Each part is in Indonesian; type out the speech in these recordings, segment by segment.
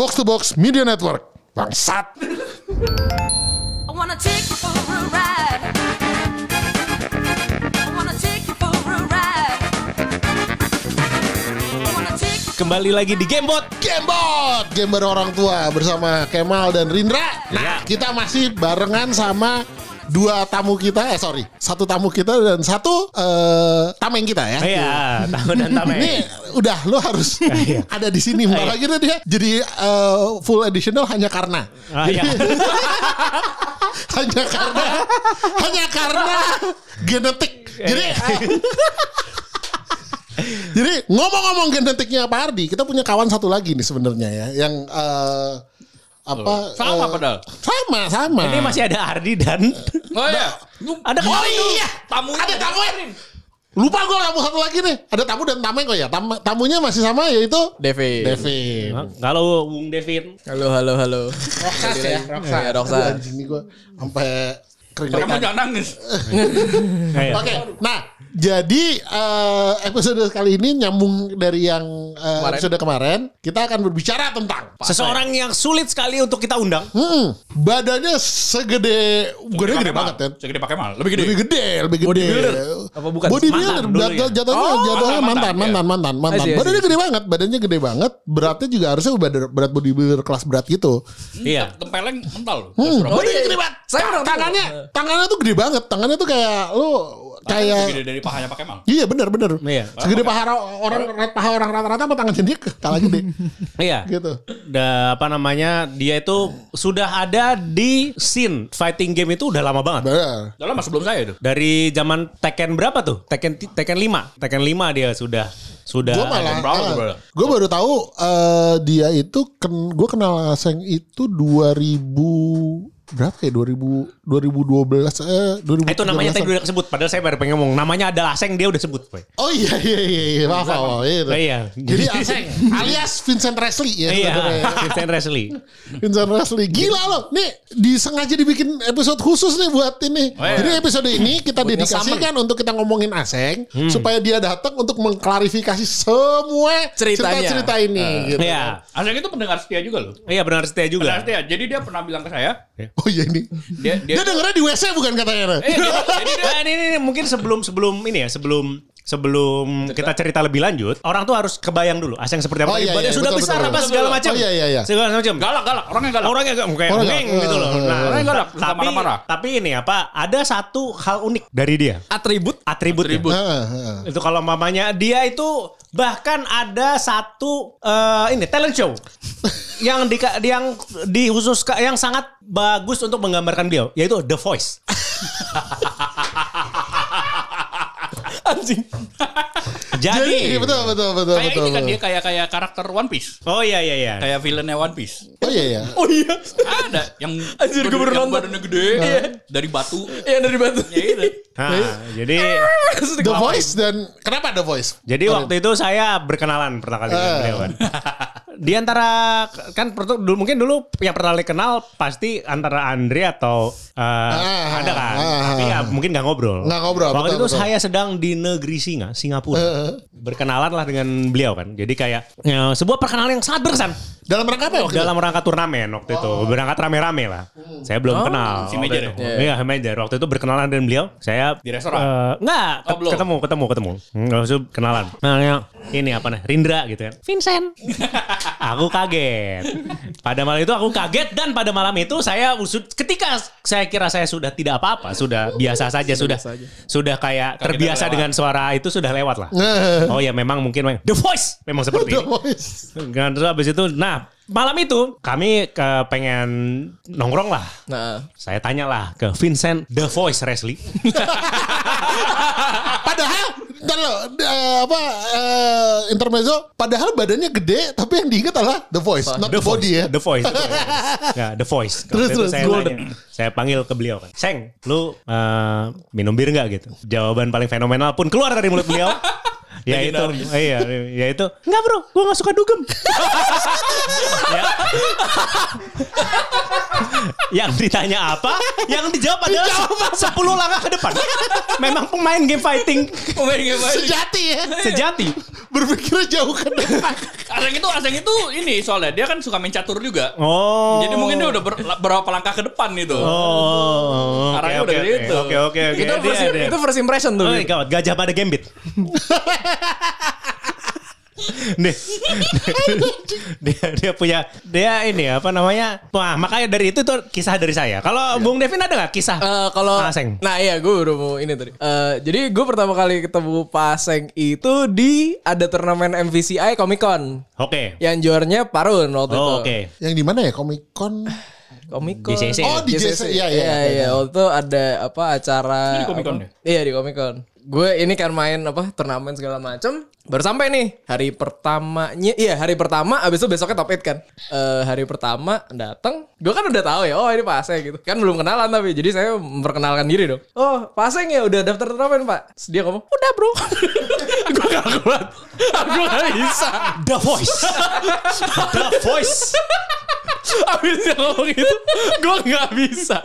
Box to Box Media Network. Bangsat. I wanna take you for a ride. Kembali lagi di Gamebot. Gamebot, game orang tua bersama Kemal dan Rindra. Nah, Ya. kita masih barengan sama dua tamu kita, eh sorry, satu tamu kita dan satu eh, tameng kita ya. Iya, tahu dan tameng. Ini udah lo harus Iya. ada di sini. Lagi deh dia jadi eh, full additional hanya karena. Ah, iya. hanya karena hanya karena genetik. Jadi Jadi ngomong-ngomong genetiknya Pak Ardi, kita punya kawan satu lagi nih sebenarnya ya, yang eh, apa? Sama eh, padahal. Sama, sama. Ini masih ada Ardi dan Oh iya. ada Oh iya, Tamunya ada tamu. Lupa gue tamu satu lagi nih. Ada tamu dan tameng kok ya. Tam- tamunya masih sama yaitu Devi. Devin. kalau Bung Devin Halo, halo, halo. Roksas ya, Roksas. Iya, Roksas. Anjing nih gue sampai Kamu keringetan. jangan nangis. Iya. Oke, nah jadi eh, episode kali ini nyambung dari yang eh, Kemarin. episode kemarin. Kita akan berbicara tentang seseorang yang sulit sekali untuk kita undang. hmm, badannya segede, gede gede banget kan? Segede pakai mal. Lebih gede. Lebih gede, lebih gede. Bodybuilder? Apa bukan? Bodybuilder, jatuh- ya? jatuhnya, Oh, jatuhnya mantan, mantan, mantan, mantan, mantan, mantan. Badannya gede banget, badannya gede banget. Beratnya juga harusnya berat, berat bodybuilder kelas berat gitu. Iya. Tempeleng mental. Hmm, badannya gede banget. Saya tangannya, tangannya tuh gede banget. Tangannya tuh kayak lu kayak Segede dari pahanya pakai mal. Iya benar benar. Iya. Segede paha ra- orang paha orang rata-rata apa tangan dia kalah gede Iya. gitu. Da, apa namanya? Dia itu sudah ada di scene fighting game itu udah lama banget. Benar. Udah lama sebelum saya itu. Dari zaman Tekken berapa tuh? Tekken Tekken 5. Tekken 5 dia sudah sudah Gue malah, bro? gue baru tahu eh, dia itu ken, gue kenal Aseng itu 2000 berapa ya 2000 2012 eh 2013 itu namanya tadi udah kesebut padahal saya baru pengen ngomong namanya adalah Aseng dia udah sebut Boy. Oh iya iya iya, iya. maaf maaf iya, itu. Oh, iya. Jadi Aseng alias Vincent Presley ya Iya. Vincent Wesley. Vincent Presley gila loh nih disengaja dibikin episode khusus nih buat ini Oh, iya. jadi episode ini kita dedikasikan untuk kita ngomongin Aseng supaya dia datang untuk mengklarifikasi semua Ceritanya. cerita-cerita ini gitu. Iya. Aseng itu pendengar setia juga loh. Iya benar setia juga. Pendengar setia. Jadi dia pernah bilang ke saya. Oh iya ini Dia dia, dia. dengernya di WC bukan katanya Eh, dia- jadi dia Nah, ini, ini, ini mungkin sebelum sebelum ini ya sebelum sebelum kita cerita lebih lanjut orang tuh harus kebayang dulu Aseng seperti apa Oh, iya, iya, sudah betul, besar betul, apa betul. segala macam Oh, iya, iya, iya. segala macam galak galak. Orangnya galak. orangnya agak kayak Orangnya ngeng galak. gitu loh Eh, nah eh, Orangnya galak. Suka tapi marah-marah. tapi ini apa ada satu hal unik dari dia Atribut atribut Atribut. Heeh. itu kalau mamanya dia itu bahkan ada satu eh, ini talent show yang di yang di khusus yang sangat bagus untuk menggambarkan beliau yaitu The Voice. anjing. Jadi, jadi betul betul betul Kayak betul ini kan betul. dia kayak kayak karakter One Piece. oh iya iya iya. Kayak villainnya One Piece. oh iya iya Oh iya. Ada yang Anjir, gue baru nonton. badannya gede dari batu. Iya dari batu. Ya itu. Nah, jadi The Voice dan kenapa The Voice jadi waktu itu saya berkenalan pertama kali dengan Eh. beliau kan. Di antara kan dulu mungkin dulu yang pertama kali kenal pasti antara Andre atau eh, Ah, ada kan. ah, Tapi ya mungkin nggak ngobrol. Nggak ngobrol, Waktu betul, itu betul. saya sedang di negeri Singa, Singapura. Eh. Berkenalan lah dengan beliau kan. Jadi kayak ya, sebuah perkenalan yang sangat berkesan. dalam rangka apa waktu itu? Dalam rangka turnamen waktu itu. Berangkat rame-rame lah. Saya belum kenal. si waktu itu. ya? Iya, manajer. Waktu itu berkenalan dengan beliau. Saya Di restoran? eh, enggak, Oh, belum. ketemu, ketemu, ketemu. Enggak usah kenalan. Nah, ya, ini apa nih? Rindra gitu kan. Vincent. aku kaget. Pada malam itu aku kaget dan pada malam itu saya usut ketika saya kira saya sudah tidak apa-apa, sudah biasa saja, sudah biasa aja. sudah kayak terbiasa lewat. dengan suara itu sudah lewat lah. Eh, Oh ya memang mungkin The Voice memang seperti The ini. Voice terus habis itu, nah malam itu kami ke pengen nongkrong lah. Nah, Saya tanya lah ke Vincent The Voice Wesley. Padahal kalau eh, apa eh, intermezzo, padahal badannya gede, tapi yang diingat adalah The Voice, not the, Voice, body ya. The Voice. The Voice. Ya, The Voice. Terus, terus, saya, golden. nanya, saya panggil ke beliau kan. Seng, lu eh, minum bir nggak gitu? Jawaban paling fenomenal pun keluar dari mulut beliau. ya itu, Legendaris. iya, ya itu. Enggak bro, gue gak suka dugem. ya. yang ditanya apa, yang dijawab adalah 10 langkah ke depan. Memang pemain game fighting Pemain game fighting. Sejati ya. sejati. Berpikir jauh ke depan. Aseng itu Aseng itu ini soalnya dia kan suka main catur juga. Oh. Jadi mungkin dia udah ber- berapa langkah ke depan gitu. Oh, Arahnya oke udah oke gitu. oke oke oke. Itu Dia- first, dia- itu first impression tuh. Oh my god, gajah pada gambit. Nih, dia dia punya dia ini apa namanya? Wah makanya dari itu tuh kisah dari saya. Kalau Bung Devin ada nggak kisah? Eh, kalau Paseng. nah iya gue udah mau ini tadi. Eh, jadi gue pertama kali ketemu Paseng itu di ada turnamen MVCI Comic Con Oke. yang juaranya Parun waktu itu. Oh, Oke. Yang di mana ya? Comic Con. Comic Con. Oh, di JCC. Iya, iya. Iya, iya. Waktu itu ada apa acara Ini di Comic Con ya? Iya, di Comic Con. Gue ini kan main apa turnamen segala macem Baru sampai nih hari pertamanya. Iya, hari pertama abis itu besoknya top 8 kan. Eh hari pertama datang, gue kan udah tahu ya, oh ini Pak Aseng gitu. Kan belum kenalan tapi jadi saya memperkenalkan diri dong. Oh, Pak Aseng ya udah daftar turnamen, Pak. Terus dia ngomong, "Udah, Bro." gue gak kuat. Aku gak bisa. The Voice. The Voice. Abis dia ngomong gitu, gue gak bisa.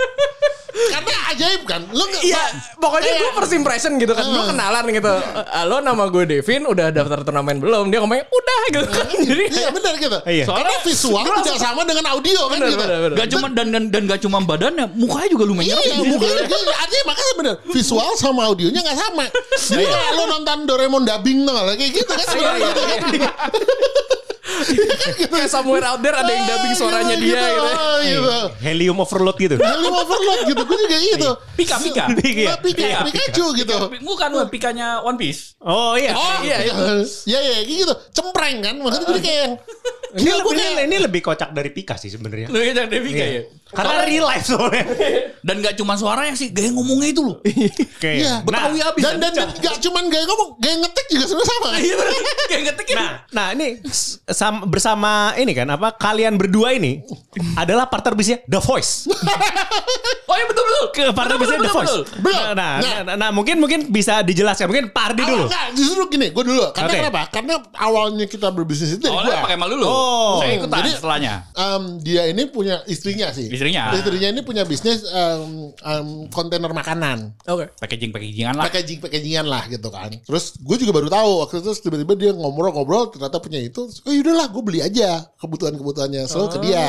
Karena ajaib kan. Lu nggak Iya, pokoknya gue first impression gitu kan. Gue Ah. kenalan gitu. Halo, nama gue Devin. Udah daftar turnamen belum? Dia ngomongnya udah gitu kan. Jadi Iya benar gitu. Iya. Karena visual tidak sama dengan audio kan Bener, gitu. bener, bener. Gak cuma dan dan dan gak cuma badannya, mukanya juga lumayan Iya, mungkin artinya makanya bener visual sama audionya nggak sama. Jadi lo nonton Doraemon dubbing tuh kayak gitu kan sebenarnya gitu kan. Kayak somewhere out there ada yang dubbing suaranya dia gitu. Oh, gitu. Helium overload gitu. Helium overload gitu. Gue juga gitu. Pika Pika. Iya. Pika, Pika. Pikachu gitu. Bukan pikanya One Piece. Oh iya. Oh iya, iya, iya, iya, gitu. Cempreng kan, maksudnya jadi kayak Ini lebih, kayak- ini lebih kocak dari Pika sih sebenarnya. Lu yang dari Pika ya. Karena real life soalnya. Dan gak cuma suaranya sih, gaya ngomongnya itu loh. Oke. Iya, Betawi abis. dan dan dan gak cuman gaya ngomong, gaya ngetik juga sebenarnya sama. Iya bener. Kayak ngetik Nah, nah ini s- sam- bersama ini kan apa kalian berdua ini adalah partner bisnisnya The Voice. Oh iya betul betul. Ke partner Betul, bisnisnya The betul, Voice. betul. Betul. Nah, nah, Nah. nah, nah, mungkin mungkin bisa dijelaskan. Mungkin Pak Ardi dulu. enggak, justru gini, gue dulu. Karena Oke. kenapa? Karena awalnya kita berbisnis itu gue. pakai malu dulu. Oh. Saya ikutan Jadi- setelahnya. Em, dia ini punya istrinya sih. Istrinya. Istrinya ini punya bisnis em, em, kontainer makanan. Oke. Packaging packagingan lah. Packaging packagingan lah gitu kan. Terus gue juga baru tahu waktu itu terus tiba-tiba dia ngobrol-ngobrol ternyata punya itu. Oh yaudahlah gue beli aja kebutuhan-kebutuhannya selalu ke dia.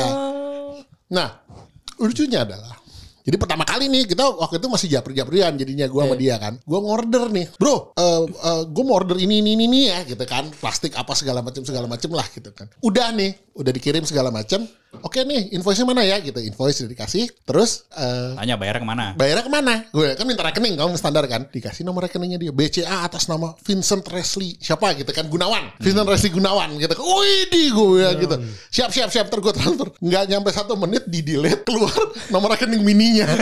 Nah lucunya adalah jadi pertama kali nih kita waktu itu masih japri-japrian jadinya gue sama dia kan. Gue ngorder nih, bro. eh gue mau order ini ini, ini ya gitu kan. Plastik apa segala macam segala macam lah gitu kan. Udah nih, udah dikirim segala macam. Oke nih, invoice-nya mana ya gitu. Invoice udah dikasih. Terus eh Tanya bayarnya ke mana? bayarnya ke mana? Gue kan minta rekening kamu standar kan. Dikasih nomor rekeningnya dia BCA atas nama Vincent Resli siapa gitu kan Gunawan. Vincent Resli Gunawan gitu. Wih di gue bilang gitu. Siap siap siap ter gue transfer. Nggak nyampe satu menit di delete keluar nomor rekening mininya.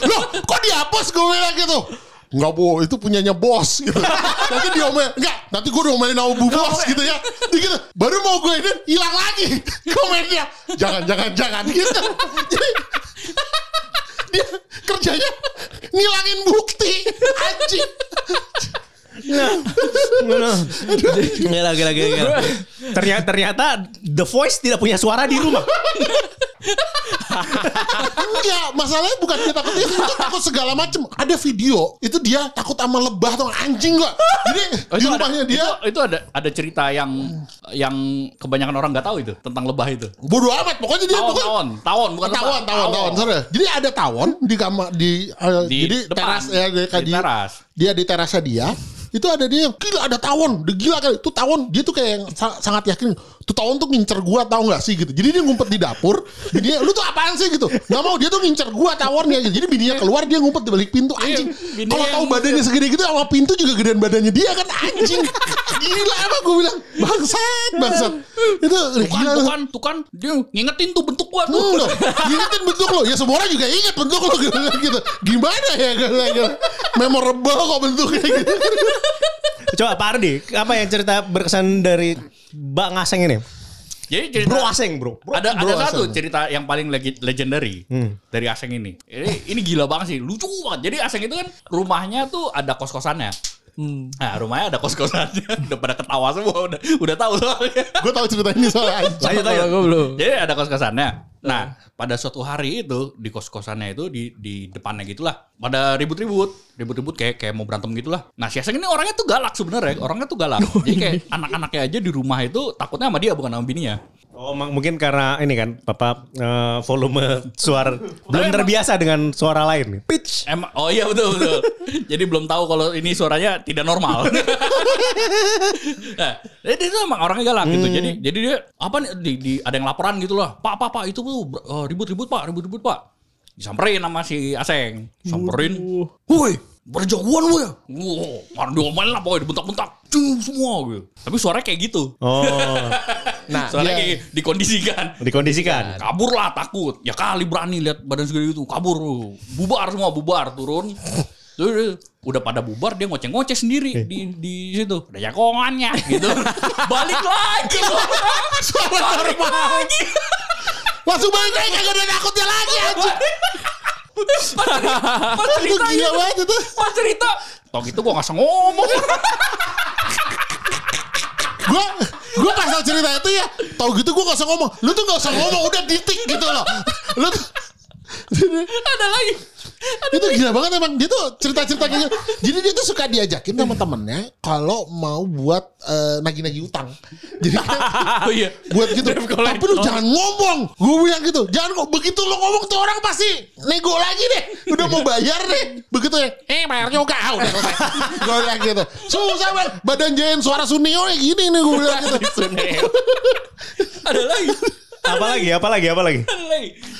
Loh kok dihapus gue bilang gitu. Enggak bu, itu punyanya bos gitu. Nanti diomel, enggak, nanti gue diomelin sama bu bos gitu ya. Gitu, baru mau gue ini hilang lagi komennya. Jangan, jangan, jangan gitu. Jadi dia kerjanya ngilangin bukti anjing. Gila, gila, gila, gila. Ternyata, ternyata The Voice tidak punya suara di rumah. Enggak, masalahnya bukan dia takut itu, itu takut segala macem. Ada video, itu dia takut sama lebah atau anjing gua. Jadi Oh, di itu ada, rumahnya dia itu, itu ada ada cerita yang yang kebanyakan orang nggak tahu itu tentang lebah itu. bodoh amat. Pokoknya dia Tawon, pokoknya tawon, tawon, bukan lebah. tawon, tawon, tawon, sorry. Jadi ada tawon di kamar di, eh, Di jadi depan. teras ya di, Di teras. Dia di terasnya dia. Itu ada dia gila ada tawon, gila kali. Itu tawon, dia tuh kayak yang sa- sangat yakin tuh tawon tuh ngincer gua tahu nggak sih gitu. Jadi dia ngumpet di dapur. Jadi lu tuh apaan sih gitu? Nggak mau dia tuh ngincer gua tawonnya gitu. Jadi bininya keluar dia ngumpet di balik pintu anjing. bininya Kalau tahu badannya segede gitu sama pintu juga gedean badannya dia kan anjing. Gila apa gue bilang bangsat bangsat. Itu udah Tuh kan, gila. tuh kan, tuh kan, dia ngingetin tuh bentuk gua tuh. Hmm, loh. Ingetin bentuk lo. Ya semua orang juga inget bentuk lo gitu. gitu. Gimana ya gitu, gitu. Memorable kok bentuknya gitu. Coba Pak Ardi, apa yang cerita berkesan dari Mbak Ngaseng ini? Jadi cerita, Bro Aseng, bro. bro. ada Bro ada satu Aseng. cerita yang paling legi- legendary dari Aseng ini. Ini ini gila banget sih, lucu banget. Jadi Aseng itu kan rumahnya tuh ada kos-kosannya. Nah, rumahnya ada kos-kosannya. udah pada ketawa semua. Udah, udah tahu soalnya. Gue tahu cerita ini soalnya. Lanjut, lanjut. gue belum. Jadi ada kos-kosannya. Nah, pada suatu hari itu di kos-kosannya itu di di depannya gitulah. Pada ribut-ribut, ribut-ribut kayak kayak mau berantem gitulah. Nah, si Aseng ini orangnya tuh galak sebenarnya. Orangnya tuh galak. Jadi kayak anak-anaknya aja di rumah itu takutnya sama dia bukan sama bininya. Oh, mak- mungkin karena ini kan, Bapak eh, volume suara belum terbiasa dengan suara lain. Pitch. Emang oh iya betul betul. Jadi belum tahu kalau ini suaranya tidak normal. nah, jadi itu emang orangnya galak gitu. Jadi jadi dia apa nih di, di ada yang laporan gitu lah. Pak pak pak itu tuh eh, ribut-ribut Pak, ribut-ribut Pak. Disamperin sama si Aseng. Samperin. Woi, berjagoan woi. Wah, mana diomelin lah pokoknya dibentak-bentak. Cung semua gitu. Tapi suaranya kayak gitu. Oh, Nah, Suaranya iya. kayak dikondisikan. dikondisikan. Kabur lah takut. Ya kali berani lihat badan segede itu. Kabur. Bubar semua bubar turun. Terus dia udah pada bubar dia ngoceh-ngoceh sendiri di di situ. Ada jagongannya gitu. Balik lagi. Suara normal. Langsung balik lagi kagak ada takutnya lagi anjing. Pas cerita gila gitu. banget itu. Pas cerita. Tau gitu gua gak usah ngomong. Gue gue pasal cerita itu ya. Tahu gitu gue gak usah ngomong. Lu tuh gak usah ngomong udah titik gitu loh. Lu tuh Ada lagi. Itu gila banget emang dia tuh cerita-cerita gitu. Jadi dia tuh suka diajakin sama temennya kalau mau buat eh, nagih-nagih utang. Jadi Oh iya. buat gitu. Tapi lu jangan ngomong. Gue bilang gitu. Jangan kok begitu lu ngomong tuh orang pasti nego lagi deh. Udah mau bayar deh. Begitu ya. Eh bayar juga udah selesai. Gue bilang gitu. Susah banget. Badan Jayan suara Sunio ya gini nih gue bilang gitu. Ada lagi. Apa lagi? Apa lagi? Apa lagi?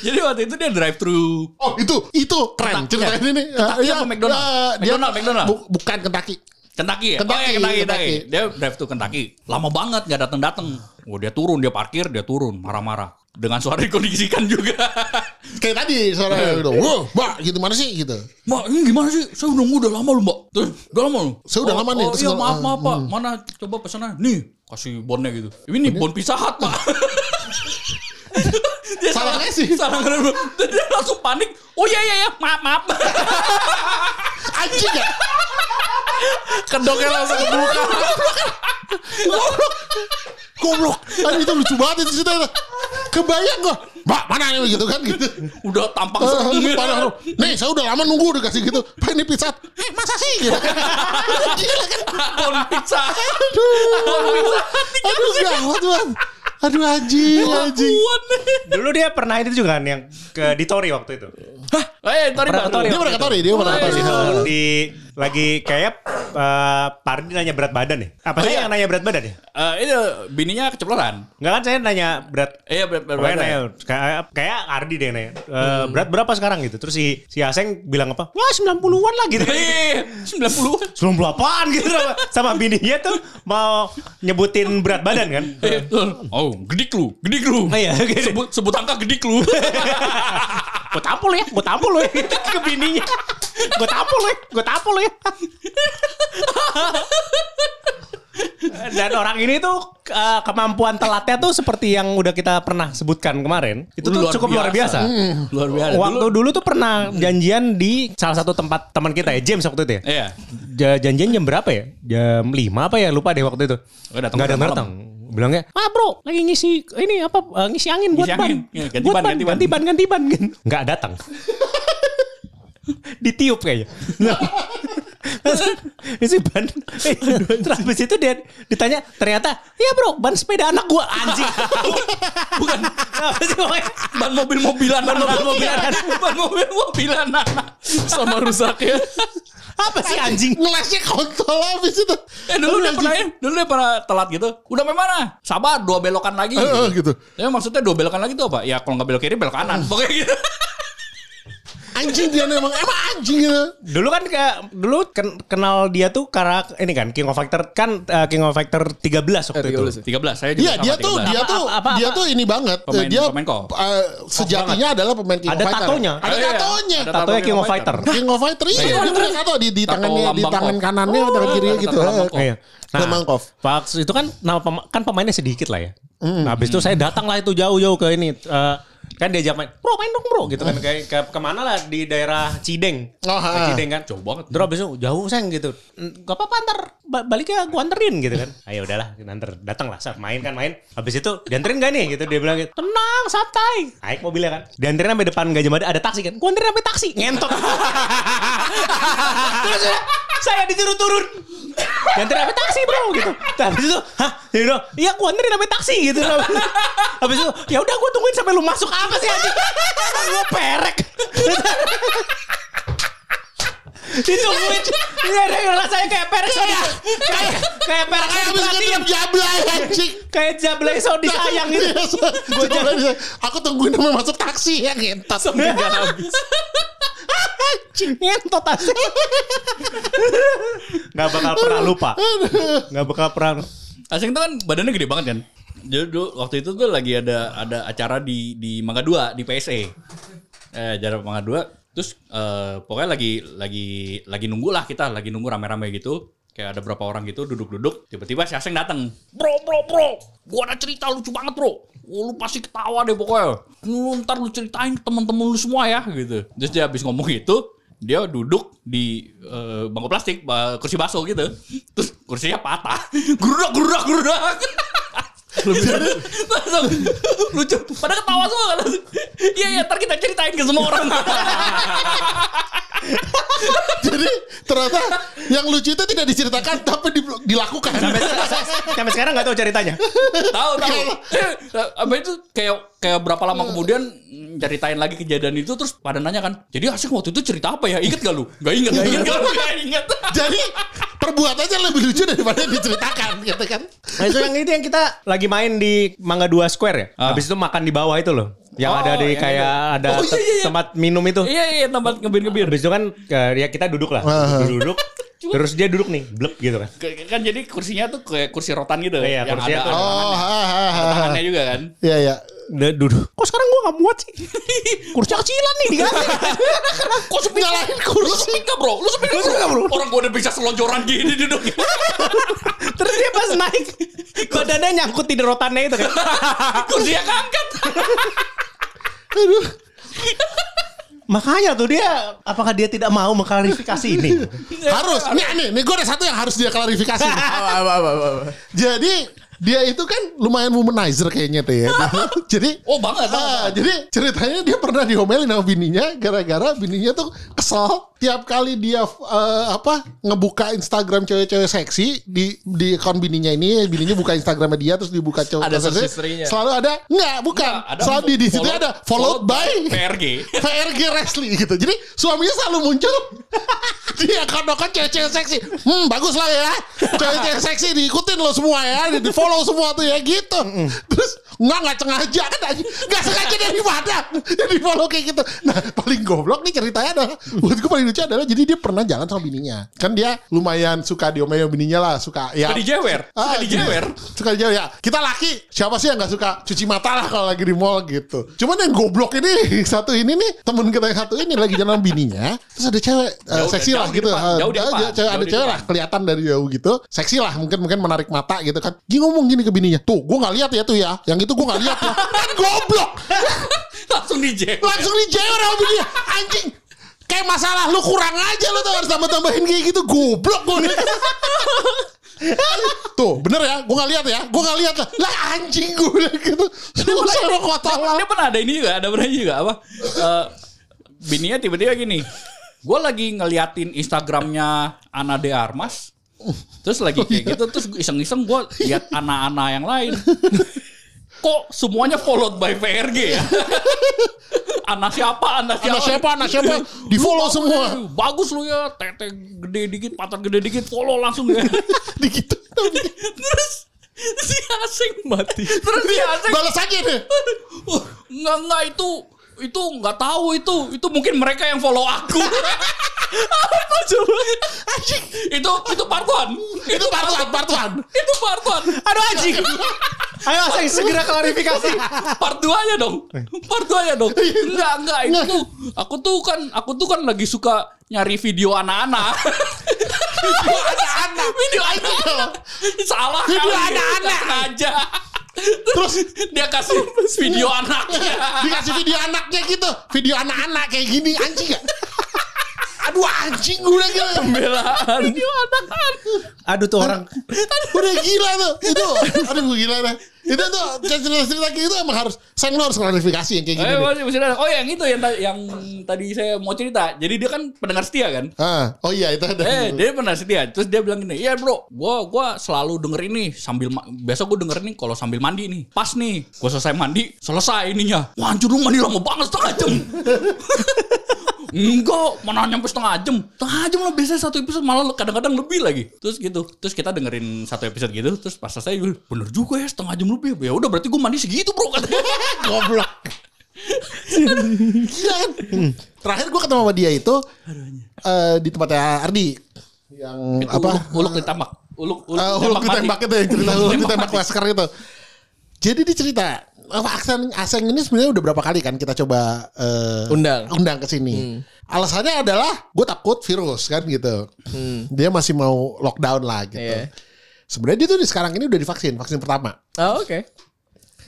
Jadi waktu itu dia drive thru. Oh itu itu keren cerita ini nih. Kentucky Iya, apa McDonald? eh, dia- McDonald, McDonald. bu- bukan Kentucky. Kentucky ya? Kentucky, oh, iya, Kentucky, Kentucky. Kentucky. Dia drive to Kentucky. Lama banget gak datang-datang. Oh, dia turun, dia parkir, dia turun, marah-marah. Dengan suara dikondisikan juga. Kayak tadi suara gitu. Wow, mbak gitu mana sih gitu. Mbak, ini gimana sih? Saya udah udah lama lu, Mbak. Terus, udah lama lu. Saya udah oh, lama nih. Oh, iya, maaf, maaf, Pak. hmm. Mana coba pesanan? Nih, kasih bonnya gitu. Ini bon Pizza Hut, Pak. dia Salah kasih. Salah ngerem. Dia langsung panik. Oh iya, iya, iya. Maaf, maaf. Anjing ya. Kedoknya langsung kebuka. Goblok. Goblok. Aduh itu lucu banget itu cerita. Kebayang gua. Mbak mana nih gitu kan gitu. Udah tampang Eh, gitu. padahal, Nih saya udah lama nunggu udah kasih gitu. Pak ini pizza. Eh masa sih gitu. Gila kan. Pizza. Aduh. Aduh gawat banget. Aduh anjing anjing. Dulu dia pernah itu juga kan yang ke di Tori waktu itu. Oh iya, Tori Pernah Tori Dia pernah ke Tori, dia pernah ke Tori. di lagi kayak eh, Pardi nanya berat badan ya. Apa sih iya. yang nanya berat badan ya? Eh, ini bininya keceplosan. Enggak kan saya nanya berat Iya, berat berat badan. nanya, kayak, kayak Ardi deh nanya, "Eh, berat berapa sekarang gitu. Terus si, si Aseng bilang apa? Wah 90-an lah gitu. Iya, 90-an. 98 gitu sama, sama bininya tuh mau nyebutin berat badan kan. Eh, Oh, gedik lu, gedik lu. Oh iya. Sebut sebut angka gedik lu. Gue tampol ya, gue tampol ya ke bininya. Gue tampol ya, gue tampol ya. Dan orang ini tuh eh, kemampuan telatnya tuh seperti yang udah kita pernah sebutkan kemarin. Itu tuh Luar cukup luar biasa. biasa. Luar biasa. Waktu dulu tuh pernah janjian di salah satu tempat teman kita ya, James waktu itu ya. Iya. Ja- janjian jam berapa ya? Jam 5 apa ya? Lupa deh waktu itu. Nggak malam. datang. Bilangnya, ah bro, lagi ngisi ini apa eh, ngisi angin buat Ngisi ban. angin. Ya, ganti buat ban, ganti ban. ganti ban, ganti ban. Nggak datang. Ditiup kayaknya. Nah. Isi ban. Terus habis itu dia ditanya, ternyata, ya bro, ban sepeda anak gua anjing. Bukan Apa sih pokoknya? ban mobil-mobilan ban mobil-mobilan. ban mobil-mobilan anak. Sama rusaknya. Apa sih anjing? Ngelesnya kontol habis itu. Eh dulu dia pernah ya, dulu dia pernah telat gitu. Udah sampai mana? Sabar, dua belokan lagi. Eh, eh, gitu. Ya maksudnya dua belokan lagi tuh apa? Ya kalau nggak belok kiri belok kanan. Pokoknya gitu. Anjing dia emang emang anjing gitu. Dulu kan kayak dulu ken- kenal dia tuh karena ini kan King of Fighter kan eh, King of Fighter 13 waktu Eh, itu. 13 13 saya juga Iya dia tuh 13. dia Apa- tuh apa- dia apa- tuh ini banget. Pemain- dia pemain kok. eh, sejatinya adalah pemain King Ada of Fighter. tatonya. Ada Oh, iya. tatonya. Ada Tatonya King of Fighter. King of Fighter iya dia punya tato di di Tato tangannya di tangan kanannya tangan kirinya tato gitu. Iya. Nah, Lambang Kov. Pak itu kan nama kan pemainnya sedikit lah ya. Nah, habis itu saya datang lah itu jauh-jauh ke ini eh, kan diajak main bro main dong bro gitu kan. Kayak ke, ke mana lah di daerah Cideng. Oh, ha. Cideng kan. Jauh banget. Terus abis itu jauh sayang gitu. "Mm, gak apa-apa ntar ba- baliknya gua anterin gitu kan. Ayo udahlah nanti datang lah main kan main. Habis itu dianterin gak nih? Gitu dia bilang gitu. Tenang santai. Naik mobilnya kan. Dianterin sampai depan Gajah Mada ada taksi kan. Gua anterin sampai taksi. Ngentot. Terus ya, saya disuruh turun. Dianterin sampai taksi bro gitu. Nah, habis itu hah? Bilang iya gua anterin sampai taksi gitu. Habis itu ya udah gua tungguin sampai lu masuk. Apa sih anjing? Gua perek ditungguin Iya, dia rasanya kayak so di- kayak kayak perek so Kayak habis ketemu jablay anjing. kayak jablay so disayang gitu Gue aku tungguin sampai masuk taksi ya ngentot. ngentot asli nggak bakal pernah lupa. Nggak bakal pernah Asing tuh kan badannya gede banget kan. Jadi waktu itu tuh lagi ada ada acara di di Mangga 2 di PSE. Eh acara Mangga 2 terus eh, pokoknya lagi lagi lagi nunggu lah kita lagi nunggu rame-rame gitu. Kayak ada berapa orang gitu duduk-duduk, tiba-tiba si Aseng datang. Bro, bro, bro. Gua ada cerita lucu banget, Bro. Oh, lu pasti ketawa deh pokoknya. Lu ntar lu ceritain temen-temen lu semua ya gitu. Terus dia habis ngomong itu, dia duduk di eh, bangku plastik, kursi baso gitu. Terus kursinya patah. Gerudak, gerudak, gerudak. Langsung lucu. Pada ketawa semua kan. Iya, iya, ntar kita ceritain ke semua orang. Jadi ternyata yang lucu itu tidak diceritakan tapi di- dilakukan. sampai, sampai sekarang nggak tahu ceritanya tahu tahu. Eh, Apa itu kayak kayak berapa lama kemudian mm, ceritain lagi kejadian itu terus pada nanya kan. Jadi asik waktu itu cerita apa ya? Ingat gak lu? Gak ingat. Gak ingat. Gak ingat. Jadi perbuatannya lebih lucu daripada yang diceritakan gitu kan. Nah itu yang itu yang kita lagi main di Mangga 2 Square ya. Ah. Habis itu makan di bawah itu loh. Yang Oh, ada di yang kayak ada Oh, iya, iya, iya. tempat minum itu. Iya iya tempat ngebir-ngebir. Habis itu kan eh, ya kita duduk lah. Ah. Duduk. terus dia duduk nih, blep gitu kan. Kan jadi kursinya tuh kayak kursi rotan gitu. Iya, yang kursinya ada, tuh. ada Oh, tangannya. ha, ha, Ada ha, ha. tangannya juga kan. Iya iya. Dia duduk. Kok sekarang gua gak muat sih? Kursi kecilan nih diganti. Kok sepi Lu kursi. sepi gak bro? Lu sepi gak bro? Orang gua udah bisa selonjoran gini duduk. terus dia pas naik badannya nyangkut di rotannya itu kan. Kursinya keangkat. Aduh. Makanya tuh dia apakah dia tidak mau mengklarifikasi ini? Harus. Nih nih, nih gue ada satu yang harus dia klarifikasi. Jadi dia itu kan lumayan womanizer kayaknya tuh ya. jadi Oh banget. Ah, jadi ceritanya dia pernah diomelin sama bininya gara-gara bininya tuh kesel. Tiap kali dia eh, apa ngebuka Instagram cewek-cewek seksi di di akun bininya ini bininya buka Instagramnya dia terus dibuka cewek Ada seksi, selalu ada? Enggak bukan. Nggak, ada. Selalu di, di situ ada. Followed, by PRG. PRG Wrestling gitu. Jadi suaminya selalu muncul di akun-akun cewek-cewek seksi. Hmm bagus lah ya. Cewek-cewek seksi diikutin lo semua ya di follow semua tuh ya gitu terus nggak nggak sengaja kan aja nggak sengaja dari mana jadi follow kayak gitu nah paling goblok nih ceritanya adalah buat gue paling lucu adalah jadi dia pernah jalan sama bininya kan dia lumayan suka diomelin sama bininya lah suka ya Suka dijewer. Suka Ah, dijewer. Suka dijewer ya. Kita laki, siapa sih yang gak suka cuci mata lah kalau lagi di mall gitu. Cuman yang goblok ini satu ini nih, temen kita yang satu ini lagi jalan sama bininya, terus ada cewek eh, Jauh- seksi jauh lah di gitu. depan, Eh, jauh ada depan, cewek- jauh ada cewek lah kelihatan dari jauh gitu. Seksi lah, mungkin mungkin menarik mata gitu kan. Dia ngomong gini ke bininya, "Tuh, gua nggak lihat ya tuh ya. Yang itu gua nggak lihat ya." kan goblok. Langsung dijewer. Langsung dijewer sama bininya. Anjing. Kayak masalah lu kurang aja lu tuh harus tambah-tambahin kayak gitu goblok gue. Tuh bener ya Gue gak lihat ya Gue gak lihat lah anjing gue gitu Susah lo lah Dia pernah ada ini juga, ada pernah juga apa? Eh, bininya tiba-tiba gini. Gue lagi ngeliatin Instagramnya Ana De Armas. Terus lagi kayak gitu, terus iseng-iseng gue lihat anak-anak yang lain. Kok semuanya followed by PRG ya? anak siapa? Anak siapa? Anak siapa Anak siapa Di follow Lu semua bagus, Bagus lu ya, tete gede dikit, pantat gede dikit, follow langsung ya. Gitu Terus si asing mati. Terus si asing Balas aja deh Enggak enggak itu itu nggak tahu itu. Itu mungkin mereka yang follow aku. Apa coba? Anjing. Itu itu part one. Itu part one Part one. Itu part one. Aduh anjing. Ayo saya segera klarifikasi. part dua nya dong. Part dua nya dong. Enggak enggak. Itu tuh aku tuh kan aku tuh kan lagi suka nyari video anak-anak. Video anak-anak. Video anak salah Video anak-anak. Sengaja Terus. Dia kasih video anaknya. Dikasih video anaknya gitu. Video anak-anak kayak gini anjing gak? Aduh anjing gue udah gila. Pembelaan. Aduh tuh orang Udah gila tuh. Itu aduh gue gila dah. Itu tuh cerita-cerita kayak gitu emang harus saya harus klarifikasi yang kayak gini. Eh, nih. masih. Oh yang itu yang, yang tadi saya mau cerita. Jadi dia kan pendengar setia kan. Ah, oh iya itu ada. Eh, dia pernah setia. Terus dia bilang gini, "Iya, Bro, gua gua selalu denger ini sambil biasa gua denger ini kalau sambil mandi nih. Pas nih, gua selesai mandi, selesai ininya. Wah, anjir lu mandi lama banget setengah jam." Enggak, mana nyampe setengah jam. Setengah jam lah biasanya satu episode malah kadang-kadang lebih lagi. Terus gitu. Terus kita dengerin satu episode gitu, terus pas selesai gue, bener juga ya setengah jam lebih. Ya udah berarti gue mandi segitu, Bro, katanya. Goblok. Gila kan? Hmm. Terakhir gue ketemu sama dia itu eh, di tempatnya Ardi yang Itu apa? Uluk, uluk ditembak. Uluk, uluk, Uh, huluk mati. ditembak itu yang cerita Tembak ditembak mati. laskar itu. Jadi dia cerita aksen aseng ini sebenarnya udah berapa kali kan kita coba eh, Undang. undang ke sini. Alasannya adalah gue takut virus kan gitu. Dia masih mau lockdown lah gitu. Iya. Sebenarnya dia tuh di sekarang ini udah divaksin, vaksin pertama. Oh, oke.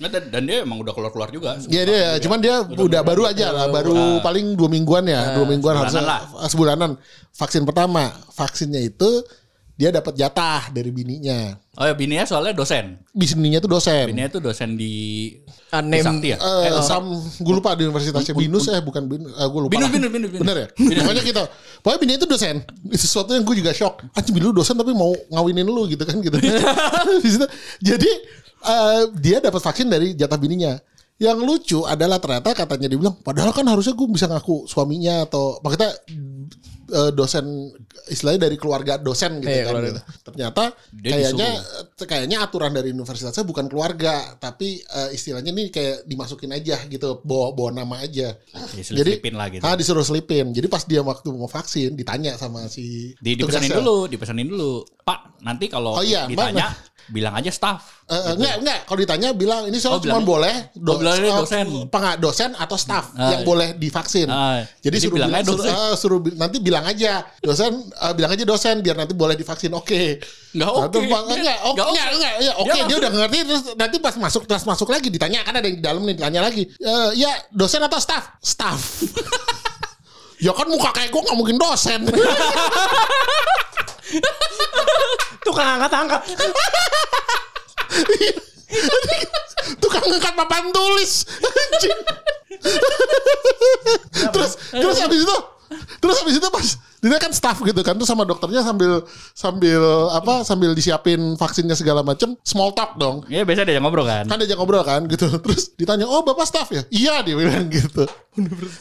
Nah, dan, dan dia emang udah keluar-keluar juga. Iya dia, cuman dia udah, baru aja lah, baru paling dua mingguan ya, dua mingguan harusnya sebulanan. Vaksin pertama, vaksinnya itu dia dapat jatah dari bininya. Oh ya bininya soalnya dosen. Bininya tuh dosen. Bininya tuh dosen di Anem. Sakti ya? Eh, Eh, oh. Sam, gue lupa di universitasnya Binus eh bukan Binus, gue lupa. Binus. Binus, Binus, Binus. Bener ya? Pokoknya gitu. Pokoknya bini itu dosen. Sesuatu yang gue juga shock. Anjing bini lu dosen tapi mau ngawinin lu gitu kan gitu. Jadi eh, dia dapat vaksin dari jatah bininya. Yang lucu adalah ternyata katanya dia bilang, padahal kan harusnya gue bisa ngaku suaminya atau makanya eh, dosen istilahnya dari keluarga dosen gitu Iya, kan. keluarga. gitu. Ternyata Dia kayaknya kayaknya aturan dari universitasnya bukan keluarga, tapi eh, istilahnya nih kayak dimasukin aja gitu, bawa bawa nama aja. Diselipin lah gitu. Ah disuruh selipin. Jadi pas dia waktu mau vaksin ditanya sama si Di, dipesanin dulu, dipesanin dulu. Pak, nanti kalau Oh iya, ditanya bilang aja staff. Eh, eh, enggak enggak kalau ditanya bilang ini soal Oh, cuma bilang- boleh Oh, bilangnya eh, dosen. apa nggak, dosen atau staff Ah, yang boleh divaksin. Ah, jadi, jadi suruh bilangnya bilang, suruh, eh, suruh nanti bilang aja dosen eh, bilang aja dosen biar nanti boleh divaksin. Oke. Nah, oke. Dia- enggak, oke, nggak oke. enggak, enggak, ya, oke, Dia dia, udah ngerti terus nanti pas masuk kelas masuk lagi ditanya kan ada yang di dalam nih ditanya lagi. Eh, ya, dosen atau staff? Staff. ya kan muka kayak gue nggak mungkin dosen. tukang angkat-angkat. tukang ngangkat papan tulis. Terus terus habis itu terus habis itu pas dia kan staff gitu kan tuh sama dokternya sambil sambil apa sambil disiapin vaksinnya segala macem small talk dong. Iya biasa dia ngobrol kan. kan dia ngobrol kan gitu. Terus ditanya oh bapak staff ya? Iya dia bilang gitu.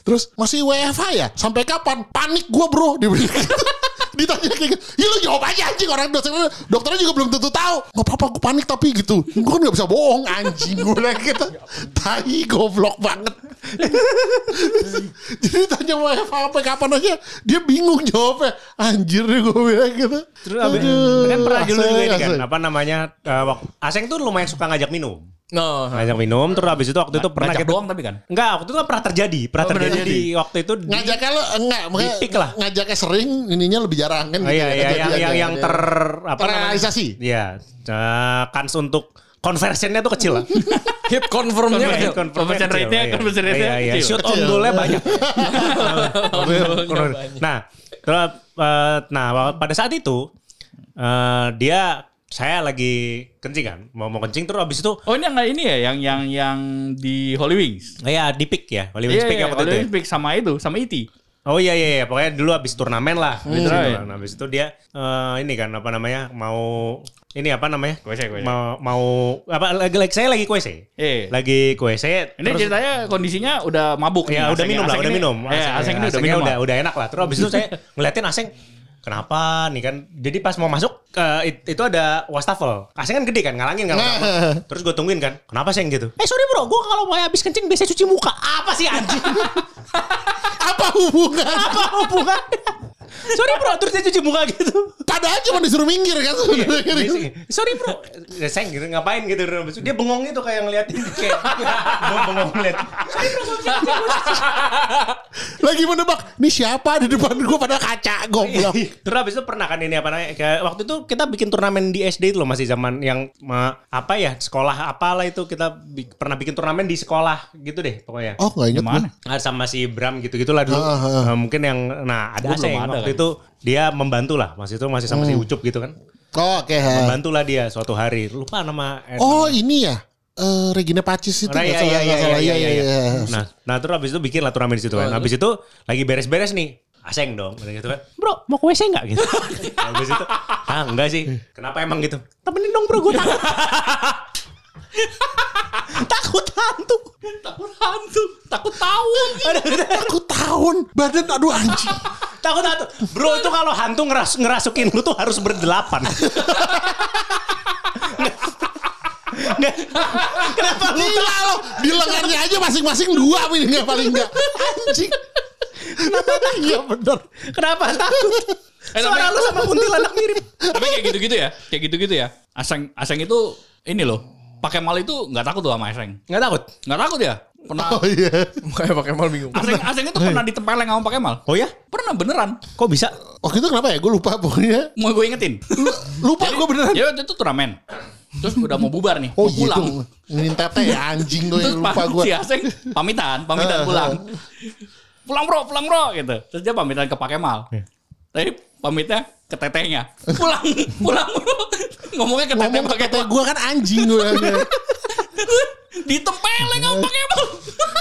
Terus masih WFH ya? Sampai kapan? Panik gua bro dia bilang gitu. Ditanya kayak gitu. Ya lu jawab aja anjing. Orang dosen dokternya juga belum tentu tahu. Nggak apa-apa gue panik tapi gitu. Gue kan nggak bisa bohong anjing. Gue bilang gitu. Tai goblok banget. Jadi ditanya WFH sampai kapan aja? Dia bingung jawabnya. Anjir deh gue bilang gitu. Terus abis, Aduh, kan pernah dulu juga ini kan, apa namanya, wak- Aseng tuh lumayan suka ngajak minum. No. Ngajak minum, terus abis itu waktu itu pernah Ngajak kita- doang tapi kan. Enggak, waktu itu kan pernah terjadi, pernah Oh, pernah terjadi di waktu itu di, ngajaknya lo enggak makanya Di pick lah. ngajaknya sering ininya lebih jarang kan Oh, iya, iya, yang, yang, yang ter apa? Terrealisasi. Iya, eh, kans untuk conversionnya tuh kecil lah. Hit confirmnya kecil. conversion rate-nya- iya. conversion rate-nya Iya, iya. Shoot on goal-nya banyak. Nah, terus eh, nah pada saat itu eh, dia saya lagi kencing kan, mau mau kencing terus abis itu Oh ini yang ini ya yang yang yang di Holy Wings. ya di pick ya, Holy Wings Iya, pick iya, yang waktu Holy itu. ya. Wings pick sama itu, sama E Iti. Oh iya iya, iya. pokoknya dulu habis turnamen lah. Habis, itu, right. kan. Habis itu dia eh, ini kan apa namanya mau ini apa namanya? Kuese, kuese. Mau mau apa lagi, lagi saya lagi kuese. Eh. Lagi kuese. Ini ceritanya kondisinya udah mabuk ya nih, udah Aseng. minum lah, Aseng udah ini- minum. Eh, Aseng ini udah Asengnya minum. udah lah. udah enak lah. Terus habis itu saya ngeliatin Aseng Kenapa nih kan? Jadi pas mau masuk eh, it- itu ada wastafel. Aseng kan gede kan, ngalangin kan. Terus gue tungguin kan. Kenapa Seng gitu? Eh sorry bro, gue kalau mau habis kencing biasa cuci muka. Apa sih anjing? apa hubungan apa hubungan? Sorry bro, terus dia cuci muka gitu. Padahal cuma disuruh minggir kan sebenarnya. Dia- Sorry bro, ya, sayang gitu ngapain gitu. Dia bengong itu kayak ngeliatin kayak bengong ngeliat. Sorry bro, gua bisa cuci muka." Lagi menebak, ini siapa di depan gue pada kaca goblok. Terus habis itu pernah kan ini apa namanya kayak waktu itu kita bikin turnamen di SD itu loh masih zaman yang apa ya sekolah apalah itu kita bi- pernah bikin turnamen di sekolah gitu deh pokoknya. Oh nggak inget gue. Ah, sama si Bram gitu-gitulah dulu. Ah, ah. Eh, mungkin yang nah ada belum Aseng ada waktu kan. itu dia membantu lah. Masih itu masih sama si Hmm. Ucup gitu kan. Oh oke. ha. Membantulah dia suatu hari. Lupa nama eh, Oh ini ya. Eh Regina Pacis itu Nah, iya, iya, iya, iya, Iya, iya, iya, iya. iya. Nah, nah terus habis itu bikin lah turnamen di situ kan. Habis itu lagi beres-beres nih. Aseng dong, gitu kan. Bro, mau ke WC enggak gitu? habis itu, ah enggak sih. Kenapa emang gitu? Temenin dong bro, gue takut. takut hantu. Takut hantu, takut tahun. Aku tahun badan aduh anjing. takut hantu. Bro itu kalau hantu ngeras ngerasukin lu tuh harus berdelapan. Kenapa lu Gila loh, di lengannya aja masing-masing dua minimal paling enggak. Anjing. Iya bener. Kenapa takut? Eh, Suara lu sama kuntilanak mirip. Tapi kayak gitu-gitu ya, kayak gitu-gitu ya. Aseng Aseng itu ini loh, pakai mal itu nggak takut tuh sama Aseng. Nggak takut? Nggak takut ya? Pernah Oh iya. Kayak pakai mal bingung. Aseng Aseng itu pernah ditempeleng sama pakai mal. Oh ya? Pernah beneran. Kok bisa? Waktu itu kenapa ya? Gue lupa pokoknya. Mau gue ingetin. Lupa gue beneran. Ya itu turnamen. Terus udah mau bubar nih, Oh mau pulang. gitu. Nginin tete ya anjing gue Terus lupa pa- gue. si Aseng pamitan, pamitan pulang. Pulang bro, pulang bro gitu. Terus dia pamitan ke Pak Kemal. Tapi pamitnya ke tetehnya. Pulang, pulang. Ngomongnya ke Ngomong Pak ke tete Kemal. gue kan anjing gue. Ditempeleng sama Pak Kemal.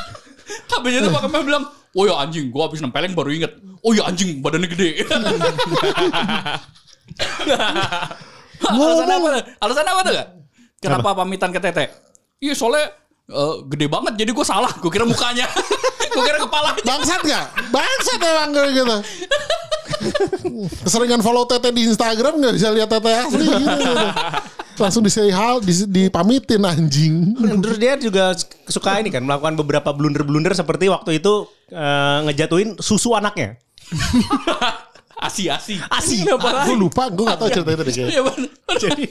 Habis itu Pak Kemal bilang, Oh ya anjing, gua habis nempeleng baru inget. Oh ya anjing, badannya gede. Alasan apa? Alasan apa tuh gak? Kenapa pamitan ke Tete? Iya soalnya eh, gede banget jadi gue salah. Gue kira mukanya. gue kira kepalanya. Bangsat gak? Bangsat emang gue gitu. Keseringan follow tete di Instagram gak bisa lihat tete asli gitu. Langsung di say hal, di, dipamitin anjing. Terus dia juga suka ini kan melakukan beberapa blunder-blunder seperti waktu itu eh, ngejatuhin susu anaknya. Asi-asi. Asi. Gue lupa, gue gak tau cerita itu deh. Iya. Jadi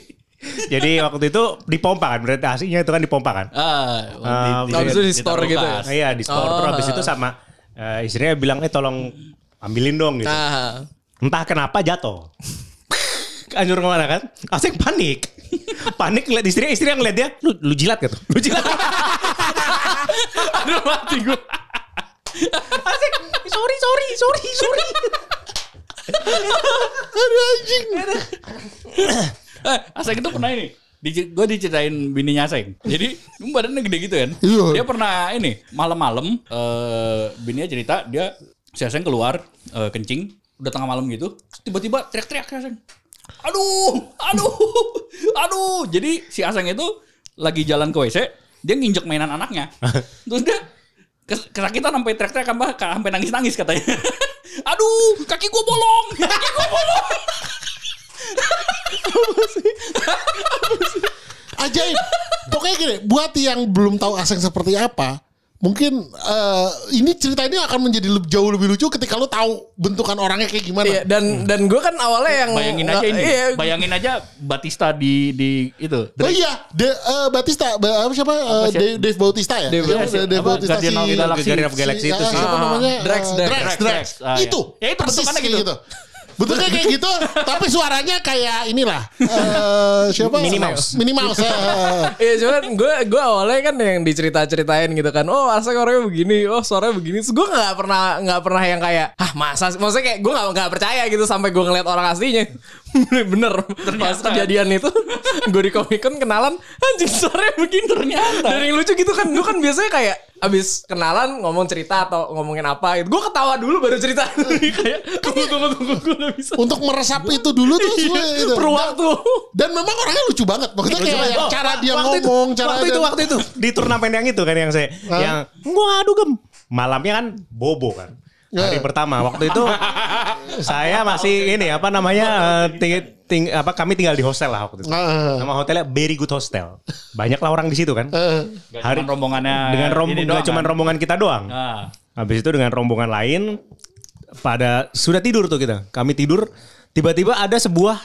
jadi waktu itu dipompa kan, berarti asinya itu kan dipompa kan. Ah, Eh, Habis itu di store gitu ya? Iya di store terus Oh. habis itu sama eh, istrinya bilang eh tolong ambilin dong gitu. Nah, Entah kenapa jatuh. Anjur ke mana kan? Asik panik. panik ngeliat istrinya, istrinya ngeliat dia, lu, lu jilat gitu. Lu jilat. Aduh mati gue. Asik, sorry, sorry, sorry, sorry. Aduh anjing. Eh, Aseng itu pernah ini. Di, gue diceritain bininya Aseng. Jadi badannya gede gitu kan. Iya. Dia pernah ini malam-malam eh bininya cerita dia si Aseng keluar eh, kencing udah tengah malam gitu. Tiba-tiba teriak-teriak si Aseng. Aduh, aduh, aduh. Jadi si Aseng itu lagi jalan ke WC, dia nginjek mainan anaknya. Terus dia kes- kesakitan sampai teriak-teriak sampai sampai nangis-nangis katanya. aduh, kaki gua bolong. Kaki gua bolong. Ajaib. Pokoknya gini, buat yang belum tahu Aseng seperti apa, mungkin eh, ini cerita ini akan menjadi lebih, jauh lebih lucu ketika lo tahu bentukan orangnya kayak gimana. iya dan dan gue kan awalnya yang Bayangin aja ini. Iya, Bayangin aja Batista di di itu. Oh iya, De, eh, Batista, ba- apa siapa? Eh, sih? Dave, Dave Bautista ya? Dave Siapa? Bautista. Dave Apa? Bautista Guardian of the Galaxy. The Galaxy itu sih. Siapa namanya? Drax, Drax. Drax, Drax, Drax. ah, iya. Itu, Ya, itu persis gitu. gitu. Bentuknya kayak gitu, tapi suaranya kayak inilah. eh, siapa? Minnie Mouse. Minnie Mouse. eh, eh. Iya cuman gue gue awalnya kan yang dicerita-ceritain gitu kan. Oh asal orangnya begini, oh suaranya begini. Terus gue nggak pernah nggak pernah yang kayak, ah masa? sih?" Maksudnya kayak gue nggak nggak percaya gitu sampai gue ngeliat orang aslinya. Bener. Pas kejadian itu gue di Comic Con kenalan, anjing suaranya begini ternyata. Yang lucu gitu kan, gue kan biasanya kayak abis kenalan ngomong cerita atau ngomongin apa gitu. Gue ketawa dulu baru cerita. kayak tunggu tunggu tunggu gue udah bisa. Untuk meresap itu dulu tuh semua gitu. Per waktu. Dan memang orangnya lucu banget. Maksudnya Lucu kayak yang Oh, cara dia waktu itu- ngomong, cara waktu itu dia- waktu itu di turnamen yang itu kan yang saya yang gua ngadu gem malamnya kan bobo kan hari Ya. pertama waktu itu saya masih ini apa namanya eh, ting- ting- apa kami tinggal di hostel lah waktu itu Ah. nama hotelnya Very Good Hostel banyak lah orang di situ kan Gak Hari- cuman rombongannya dengan ini rombongan doang cuma kan? rombongan kita doang Nah, habis itu dengan rombongan lain pada sudah tidur tuh kita. Kami tidur, tiba-tiba ada sebuah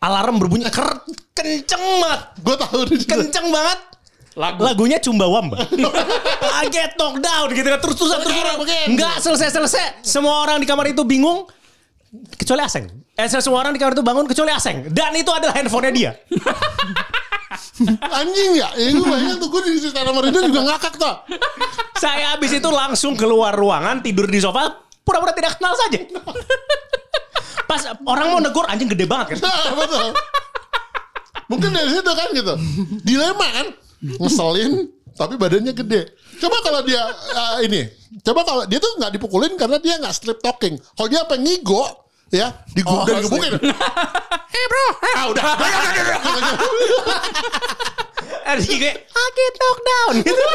alarm berbunyi ker kenceng banget. Gue tahu. Kenceng banget. Lagu. Lagunya Cumba Wamba. I get knocked down gitu kan terus terusan terus. Begini. Enggak selesai-selesai. Semua orang di kamar itu bingung kecuali Aseng. Eh semua orang di kamar itu bangun kecuali Aseng. Dan itu adalah handphonenya dia. Anjing ya? Ya gue bayangin tuh gue di cerita nomor itu juga ngakak tuh. Saya habis itu langsung keluar ruangan tidur di sofa pura-pura tidak kenal saja. Pas orang mau negur anjing gede banget kan. Nah, betul. Mungkin dari situ kan gitu. Dilema kan. Ngeselin tapi badannya gede. Coba kalau dia uh, ini, coba kalau dia tuh nggak dipukulin karena dia nggak strip talking. Kalau dia apa ngigo, ya, di Oh, digebukin. Eh bro, ah udah. Ada gue I get knocked down gitu.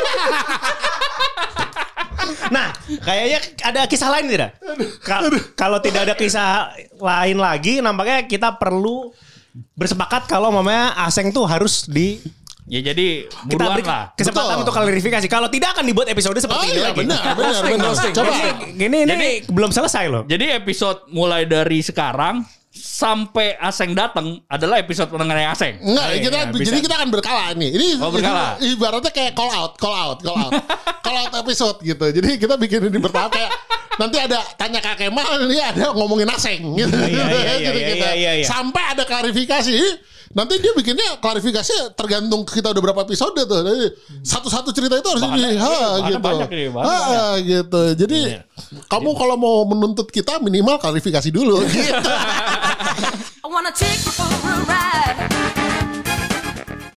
Nah, kayaknya ada kisah lain tidak? Ka- Kalau tidak ada kisah lain lagi, nampaknya kita perlu bersepakat kalau mamanya Aseng tuh harus di Ya jadi kita buruan beri lah. kesempatan Betul. untuk klarifikasi. Kalau tidak akan dibuat episode Oh seperti ini iya lagi. benar, benar, benar. Coba. Ini ini belum selesai loh. Jadi episode mulai dari sekarang sampai Aseng datang adalah episode pendengarnya Aseng. Enggak, iya, kita, iya, bisa. jadi kita akan berkala nih. Ini, Oh, berkala. ini ibaratnya kayak call out, call out, call out. call out episode gitu. Jadi kita bikin ini bertahap kayak nanti ada tanya Kak Kemal ini ada ngomongin aseng gitu. Iya, iya, iya, Jadi iya, kita iya, iya. sampai ada klarifikasi. Nanti dia bikinnya klarifikasi tergantung kita udah berapa episode tuh. Jadi satu-satu cerita itu harus Bahannya- di ha bahannya gitu. banyak Ha, banyak. gitu. Jadi kamu kalau mau menuntut kita minimal klarifikasi dulu gitu. I wanna take you for a ride.